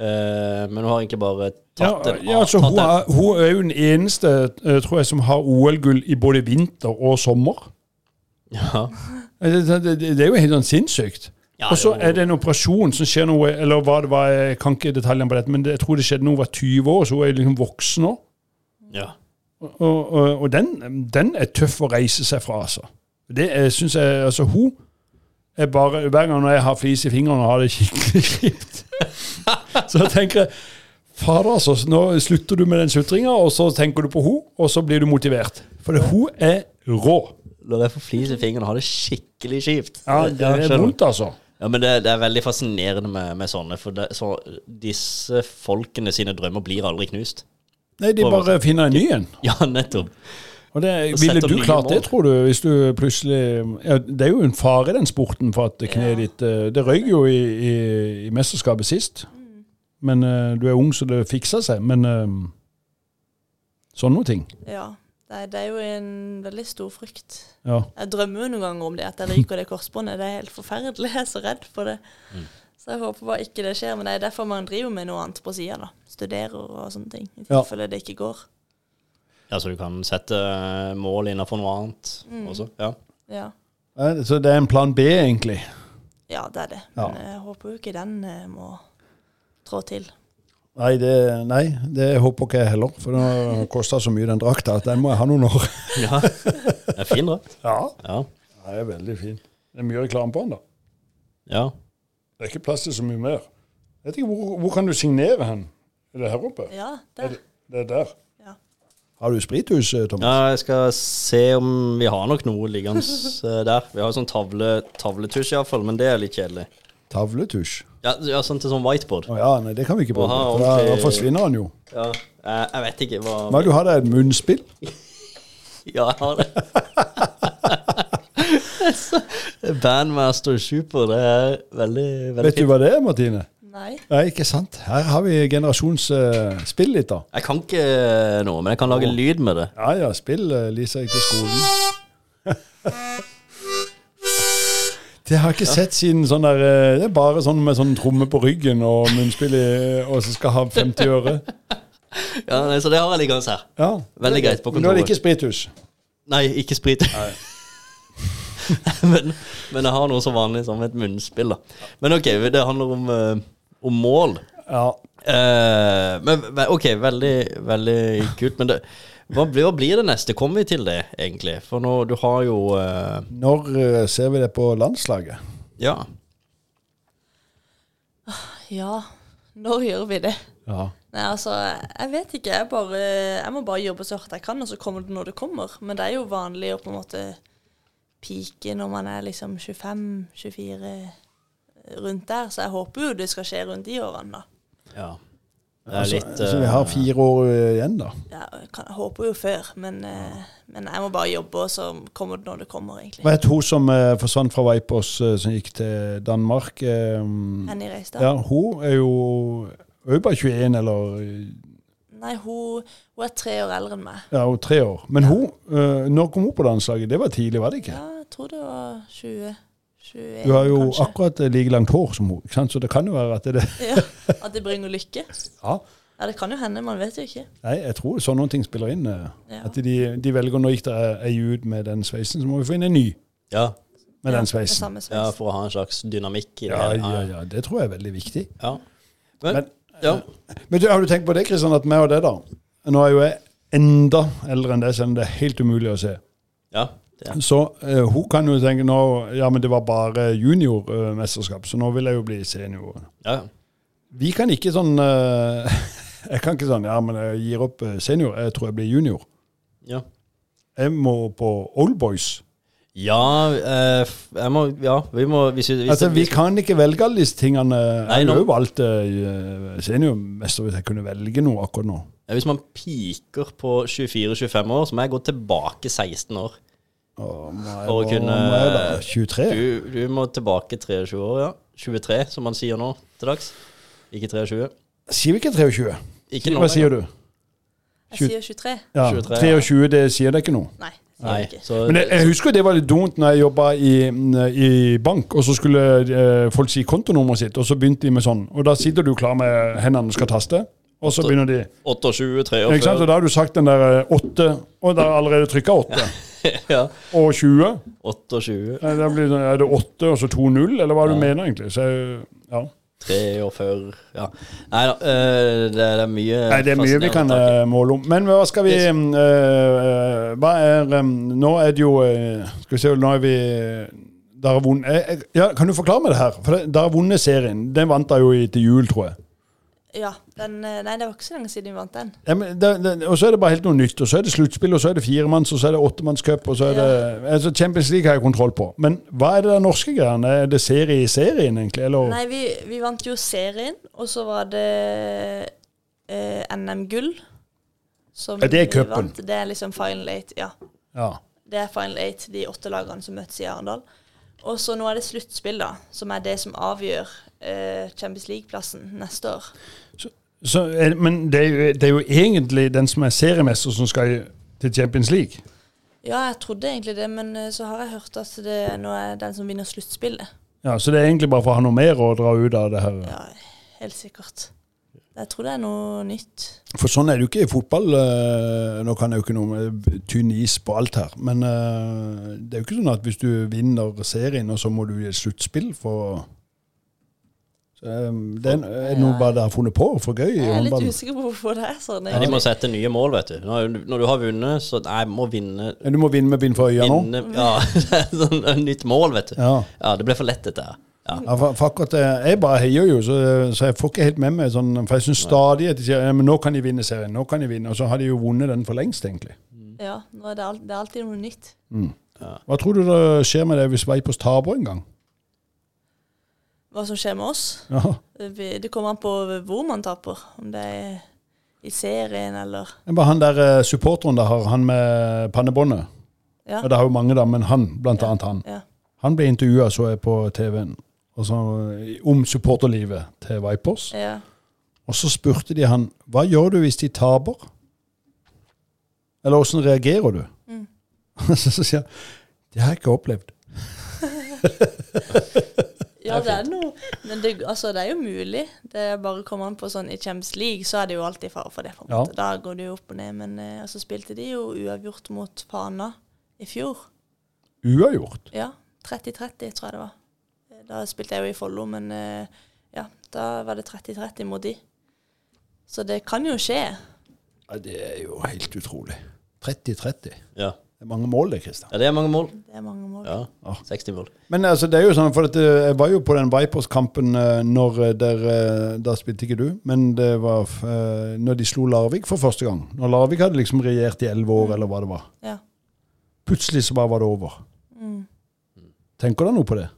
Eh, men hun har egentlig bare Ja, tatt en ja, altså, hun, er, hun er jo den eneste, eh, tror jeg, som har OL-gull i både vinter og sommer. ja. Eh, Det, det, det er jo helt sånn sinnssykt. Ja, og så er det en operasjon som skjer noe Eller hva det var, jeg kan ikke detaljene på dette, men det, jeg tror det skjedde noe hun var 20 år, så hun er liksom voksen nå. ja. Og, og, og den, den er tøff å reise seg fra, altså. Det syns jeg Altså, hun er bare Hver gang jeg har flis i fingrene og har det skikkelig kjipt, så jeg tenker Fader, altså. Nå slutter du med den sutringa, og så tenker du på hun, og så blir du motivert. For hun er rå. Når jeg får flis i fingrene, har det skikkelig kjipt. Ja, det er vondt, altså. Ja, men det, det er veldig fascinerende med, med sånne, for det, så, disse folkene sine drømmer blir aldri knust. Nei, de bare finner en ny en. Ja, nettopp. Og det, Og ville du klart det, tror du, hvis du plutselig ja, Det er jo en fare i den sporten for at kneet Ja. ditt eh, Det røyk jo i, i, i mesterskapet sist. Men uh, du er ung, så det fikser seg. Men uh, sånne ting. Ja. Nei, det er jo en veldig stor frykt. Ja. Jeg drømmer jo noen ganger om det, at jeg ryker det korsbåndet. Det er helt forferdelig. Jeg er så redd for det. Mm. Så jeg håper bare ikke det skjer. Men det er derfor man driver med noe annet på sida, da. Studerer og sånne ting. I Ja. tilfelle det ikke går. Ja, så du kan sette eh, mål innenfor noe annet Mm. også. Ja. Ja. Så det er en plan B, egentlig. ja, det er det. Ja. Men jeg håper jo ikke den eh, må trå til. Nei, det, nei, det håper ikke jeg heller. For det koster så mye, den drakta, at den må jeg ha noen år. ja. Det er fin drakt. Ja, Ja. den er veldig fin. Det er mye reklame på den, da. ja. Det er ikke plass til så mye mer. Jeg vet ikke, Hvor, hvor kan du signere hen? Er det her oppe? Ja, Er der. det, det er der. Har du sprithus, eh, Thomas? Ja, jeg skal se om vi har nok noe liggende eh, der. Vi har jo sånn tavle, tavletusj iallfall, men det er litt kjedelig. Tavletusj? Ja, ja sånn til sånn whiteboard. Å ja, nei, det kan vi ikke bruke. For da, da forsvinner han jo. Ja, jeg, jeg vet ikke hva Hva, du har deg et munnspill? Ja, jeg har det. Bandmaster Super, det er veldig, veldig Vet du hva det er, Martine? Nei. Nei, ikke sant. Her har vi generasjonsspill litt, da. Jeg kan ikke noe, men jeg kan lage lyd med det. Ja ja, spill uh, Lisa gikk til skolen. Det har jeg ikke sett siden sånn der eh, Det er bare sånn med sånn tromme på ryggen og munnspill i, og så skal ha 50 øre. Ja, nei, Så det har jeg liggende her. Ja. Veldig greit på Men Nå er det ikke sprithus. Nei, ikke sprit. men, men jeg har noe så vanlig som et munnspill. da. Men ok, det handler om, eh, om mål. Ja. Eh, men ok, veldig, veldig kult. Men det, hva, blir, hva blir det neste? Kommer vi til det, egentlig? For nå, du har jo eh, Når eh, ser vi det på landslaget? Ja. Ja, når gjør vi det? Ja. Nei, altså, jeg vet ikke. Jeg, bare, jeg må bare jobbe så hardt jeg kan, og så kommer det når det kommer. Men det er jo vanlig å på en måte pike når man er liksom 25-24 rundt der. Så jeg håper jo det skal skje rundt de årene, da. Ja. Det er Altså, litt så vi har eh, fire år eh, igjen, da. Ja, jeg, kan, jeg håper jo før, men, eh, men jeg må bare jobbe, og så kommer det når det kommer, egentlig. Hva het hun som forsvant fra Vipers, som gikk til Danmark? Henny Reistad. ja, hun er jo hun er jo bare 21, eller Nei, hun, hun er tre år eldre enn meg. ja, hun er tre år. Men hun, eh, når kom hun på landslaget? Det var tidlig, var det ikke? Ja, jeg tror det var 20 21, Du har jo kanskje. akkurat eh, like langt hår som hun, så det kan jo være at det det. Ja, at det bringer lykke. Ja. Ja, det kan jo hende, man vet jo ikke. Nei, jeg tror sånne ting spiller inn. eh, Ja. At de, de velger Nå gikk det ei ut med den sveisen, så må vi få inn en ny Ja, med Ja, den sveisen. samme sveis. ja, for å ha en slags dynamikk i det. Ja, ja, ja. Det tror jeg er veldig viktig. ja. Men, Men, ja. Men du, har du tenkt på det, Kristian, at meg og det, da Nå er jo jeg enda eldre enn det, selv om det er helt umulig å se. ja, Så uh, hun kan jo tenke nå Ja, men det var bare juniormesterskap, så nå vil jeg jo bli senior. Ja, Vi kan ikke sånn uh, Jeg kan ikke sånn Ja, men jeg gir opp eh, senior. Jeg tror jeg blir junior. ja. Jeg må på Old Boys. Ja, jeg må Ja, vi må hvis vi, hvis Altså, Vi kan ikke velge alle disse tingene. Nei, Jeg har jo valgt uh, seniormester hvis jeg kunne velge noe akkurat nå. Hvis man piker på 24-25 år, så må jeg gå tilbake 16 år. Åh, må jeg, For å kunne- må jeg da? 23? Du, du må tilbake 23 år, ja. 23, som man sier nå til dags. Ikke 23. Sier vi ikke 23? Ikke nå Hva sier du? Jeg sier 23. Ja, 23, 23, det sier det ikke noe. Nei, Nei, så Men jeg, jeg husker det var litt dumt når jeg jobba i, i bank, og så skulle eh, folk si kontonummeret sitt, og så begynte de med sånn. Og da sitter du klar med hendene og skal taste, og så begynner de 28, Ikke sant? Og da har du sagt den der eh, åtte, og da har allerede trykka åtte. Ja. Og 20. 28, Nei, Da blir det, er det 8 og så 2-0, eller hva du mener egentlig? Så, ja. 43 Ja. Nei da, øh, det, det er mye Nei, det er mye vi kan fascinerende eh, måle om. Men hva skal vi eh, Hva er øh, Nå er det jo Skal vi se, nå er vi der er vunnet Ja, Kan du forklare meg det her? For Dere har vunnet serien. Den vant dere jo i, til jul, tror jeg. Ja, den, eh, nei, det var ikke så lenge siden vi vant den. Ja, men det, det, og så er det bare helt noe nytt. Og så er det sluttspill, og så er det firemanns, og så er det åttemannscup, og så er det altså Champions League har jeg kontroll på. Men hva er det der norske greiene? Er det serie i serien, egentlig? Eller? Nei, vi, vi vant jo serien, og så var det eh, NM-gull. som Ja, det er cupen. Det er liksom final eight, ja. Ja. Det er final eight, de åtte lagene som møtes i Arendal. Og så nå er det sluttspill, da, som er det som avgjør Champions League-plassen neste år. Så, er- men det er, jo, det er jo egentlig den som er seriemester, som skal til Champions League. Ja, jeg trodde egentlig det, men eh, så har jeg hørt at det nå er den som vinner sluttspillet. Ja, Så det er egentlig bare for å ha noe mer å dra ut av det her. Ja, helt sikkert. Jeg tror det er noe nytt. For sånn er det jo ikke i fotball. eh, Nå kan jeg jo ikke noe med tynn is på alt her, men eh, det er jo ikke sånn at hvis du vinner serien, og så må du i et sluttspill for eh, Det er, noe bare dere har funnet på for gøy Jeg er litt usikker på hvorfor det er sånn. Ja, de må sette nye mål, vet du. Når, når du har vunnet, så Nei, må vinne Du må vinne med bind for øya nå? vinne, Ja, sånn nytt mål, vet du. Ja. Ja, det ble for lett, dette her. Ja. Ja, for, for akkurat Jeg bare heier jo, så, så jeg får ikke helt med meg sånn For jeg syns stadig at de sier ja, men nå kan de vinne serien, nå kan de vinne. Og så har de jo vunnet den for lengst, egentlig. Ja, nå er det, alt, det er alltid noe nytt. Hva tror du det skjer med det hvis Vipers taper en gang? Hva som skjer med oss? Ja. Det kommer an på hvor man taper. Om det er i serien eller er bare han der eh, supporteren der har, han med pannebåndet. Ja. Og det har jo mange, da, men han, blant Ja. annet han. ja. Han ble intervjua, så jeg på TV-en, om supporterlivet til Vipers. ja. Og så spurte de han hva gjør du hvis de taper? Eller åssen reagerer du? Mm. så sier han det har jeg ikke opplevd. Ja, det er noe Men det, altså, det er jo mulig. Det er bare kommer an på sånn I Champions League så er det jo alltid fare for det. For Ja. Da går det jo opp og ned. Men eh, så spilte de jo uavgjort mot Fana i fjor. Uavgjort. Ja. 30-30, tror jeg det var. Eh, Da spilte jeg jo i Follo, men eh, ja, da var det 30-30 mot de. Så det kan jo skje. Ja, det er jo helt utrolig. 30-30. Ja. Det er mange mål, det, Kristian. ja, det er mange mål. Det er mange mål. Ja, Ah. 60 mål. Men altså, det er jo sånn, for at eh, jeg var jo på den Vipers-kampen eh, når eh, der Da spilte ikke du, men det var når de slo Larvik for første gang. Når Larvik hadde liksom regjert i elleve år, eller hva det var. Ja. Plutselig så bare var det over. Mm. Tenker du noe på det?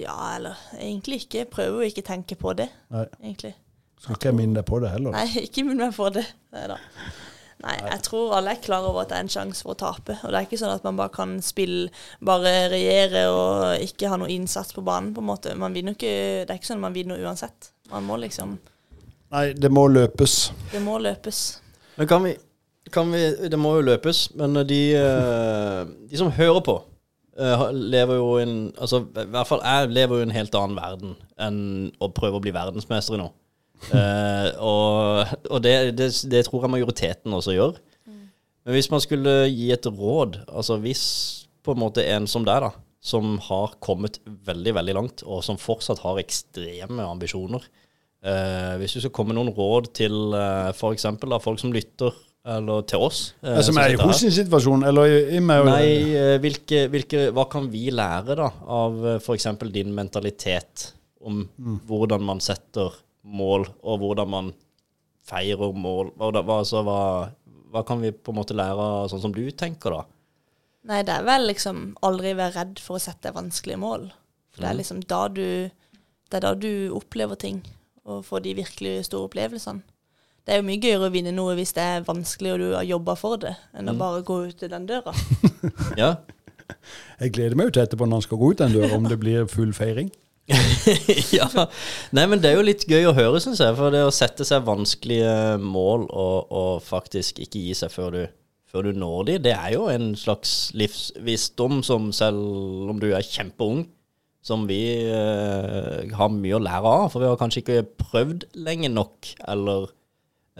Ja, eller egentlig ikke. Jeg prøver jo ikke å tenke på det, Nei. egentlig. Skal ikke jeg minne deg på det heller. Nei, ikke minn meg på det. Neida. Nei, jeg tror alle er klar over at det er en sjanse for å tape. Og det er ikke sånn at man bare kan spille, bare regjere og ikke ha noe innsats på banen, på en måte. Man vinner ikke, det er ikke sånn at man vinner uansett. Man må liksom Nei, det må løpes. Det må løpes. Men kan vi, kan vi Det må jo løpes, men de, eh, de som hører på, eh, lever jo i en Altså, i hvert fall jeg lever jo i en helt annen verden enn å prøve å bli verdensmester i noe. Eh, og og det, det, det tror jeg majoriteten også gjør. Men hvis man skulle gi et råd, altså hvis på en måte en som deg, da, som har kommet veldig, veldig langt, og som fortsatt har ekstreme ambisjoner uh, Hvis du skal komme med noen råd til uh, f.eks. folk som lytter, eller til oss eh, som er i hos sin situasjon, eller i, i meg Nei, eh, hvilke, hvilke, hva kan vi lære da av f.eks. din mentalitet om hvordan man setter mål, og hvordan man feirer mål? Hva, hva, altså, hva, hva kan vi på en måte lære av sånn som du tenker, da? Nei, det er vel liksom aldri være redd for å sette vanskelige mål. For det er liksom da du Det er da du opplever ting, og får de virkelig store opplevelsene. Det er jo mye gøyere å vinne noe hvis det er vanskelig og du har jobba for det, enn å bare gå ut den døra. Ja, Jeg gleder meg jo til etterpå når han skal gå ut den døra, om det blir full feiring. ja. Nei, men det er jo litt gøy å høre, syns jeg. For det å sette seg vanskelige mål og, og faktisk ikke gi seg før du, før du når de, det er jo en slags livsvisdom som selv om du er kjempeung, som vi eh, har mye å lære av. For vi har kanskje ikke prøvd lenge nok, eller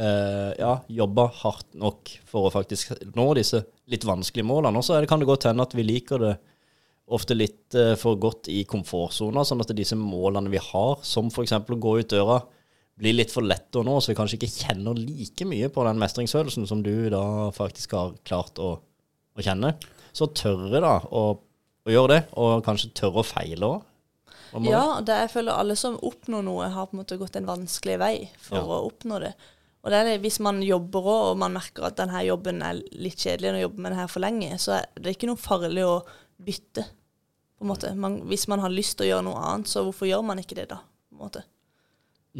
eh, ja, jobba hardt nok for å faktisk nå disse litt vanskelige målene. Og så kan det godt hende at vi liker det ofte litt eh, for godt i komfortsona, sånn at disse målene vi har, som f.eks. å gå ut døra, blir litt for lette å nå, så vi kanskje ikke kjenner like mye på den mestringsfølelsen som du da faktisk har klart å, å kjenne. Så tørre da å, å gjøre det, og kanskje tørre å feile òg. Ja, det jeg føler alle som oppnår noe, har på en måte gått en vanskelig vei for Ja. å oppnå det. Og det er det, hvis man jobber òg, og man merker at denne jobben er litt kjedelig når man jobber med den her for lenge, så er det ikke noe farlig å bytte. på en måte. Man, hvis man har lyst til å gjøre noe annet, så hvorfor gjør man ikke det da? på en måte?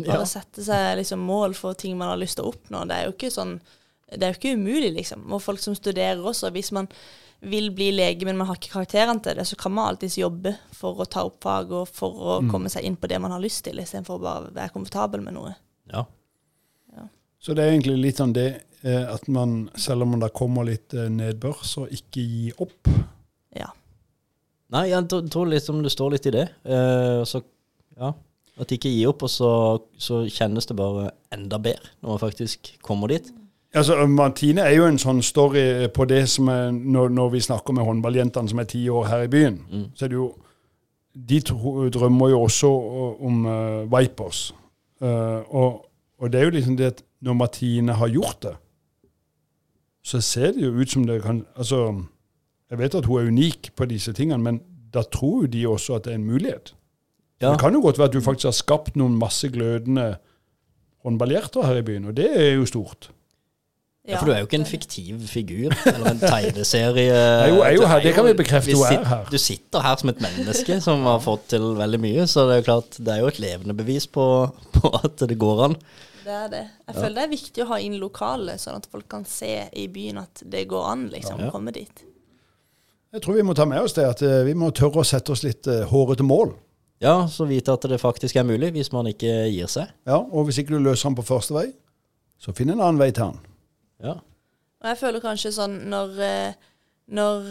Bare sette seg liksom mål for ting man har lyst til å oppnå. Det er jo ikke sånn Det er jo ikke umulig, liksom. Og folk som studerer også. Hvis man vil bli lege, men man har ikke karakterene til det, så kan man alltids jobbe for å ta opp fag og for å komme seg inn på det man har lyst til, istedenfor å bare være komfortabel med noe. Ja. Så det er egentlig litt sånn det eh, at man, selv om det kommer litt eh, nedbør, så ikke gi opp. Nei, jeg tror- liksom det står litt i det. Uh, så, ja, At ikke gir opp, og så, så kjennes det bare enda bedre når man faktisk kommer dit. Altså, Martine er jo en sånn story på det som er når, når vi snakker med håndballjentene som er ti år her i byen. Mm. Så er det jo De drømmer jo også om uh, Vipers. Uh, og, og det er jo liksom det at når Martine har gjort det, så ser det jo ut som det kan Altså, jeg vet at hun er unik på disse tingene, men da tror jo de også at det er en mulighet. Ja. Det kan jo godt være at du faktisk har skapt noen masse glødende håndballhjerter her i byen, og det er jo stort. Ja, For du er jo ikke en fiktiv figur, eller en tegneserie. Nei, jo- jo her, det kan vi bekrefte, hun er her. Du sitter her som et menneske som har fått til veldig mye, så det er jo klart, det er jo et levende bevis på, på at det går an. Det er det. Jeg føler det er viktig å ha inn lokale, sånn at folk kan se i byen at det går an, liksom, Ja. å komme dit. Jeg tror vi må ta med oss det at eh, vi må tørre å sette oss litt eh, hårete mål. Ja, så vite at det faktisk er mulig, hvis man ikke gir seg. Ja, Og hvis ikke du løser den på første vei, så finn en annen vei til den. Ja. Og jeg føler kanskje sånn når, eh, når,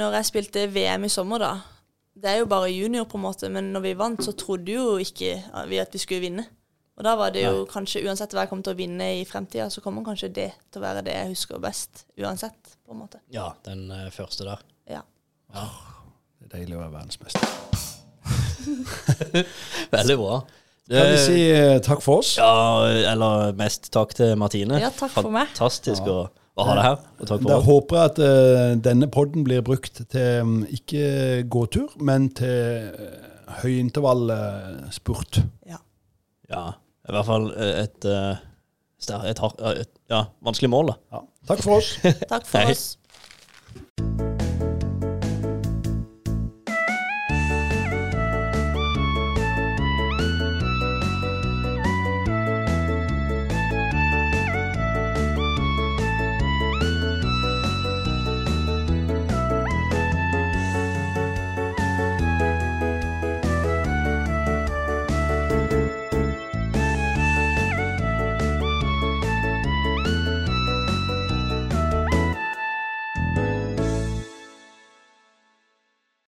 når jeg spilte VM i sommer, da Det er jo bare junior, på en måte, men når vi vant, så trodde jo ikke vi at vi skulle vinne. Og da var det jo kanskje, uansett hva jeg kommer til å vinne i fremtida, så kommer kanskje det til å være det jeg husker best. Uansett, på en måte. ja, den uh, første der. Ja. ja. Det er deilig å være verdensmester. Veldig bra. Kan vi si uh, takk for oss? Ja, eller mest takk til Martine. Ja, takk for meg. Fantastisk å, å ha deg her. Og takk Da oss. håper jeg at uh, denne podden blir brukt til um, ikke gåtur, men til uh, høyintervallspurt. ja. Ja, i hvert fall et, et, eh, ster- et, har- et, ja, vanskelig mål, da. Ja. Takk for oss. Takk for oss.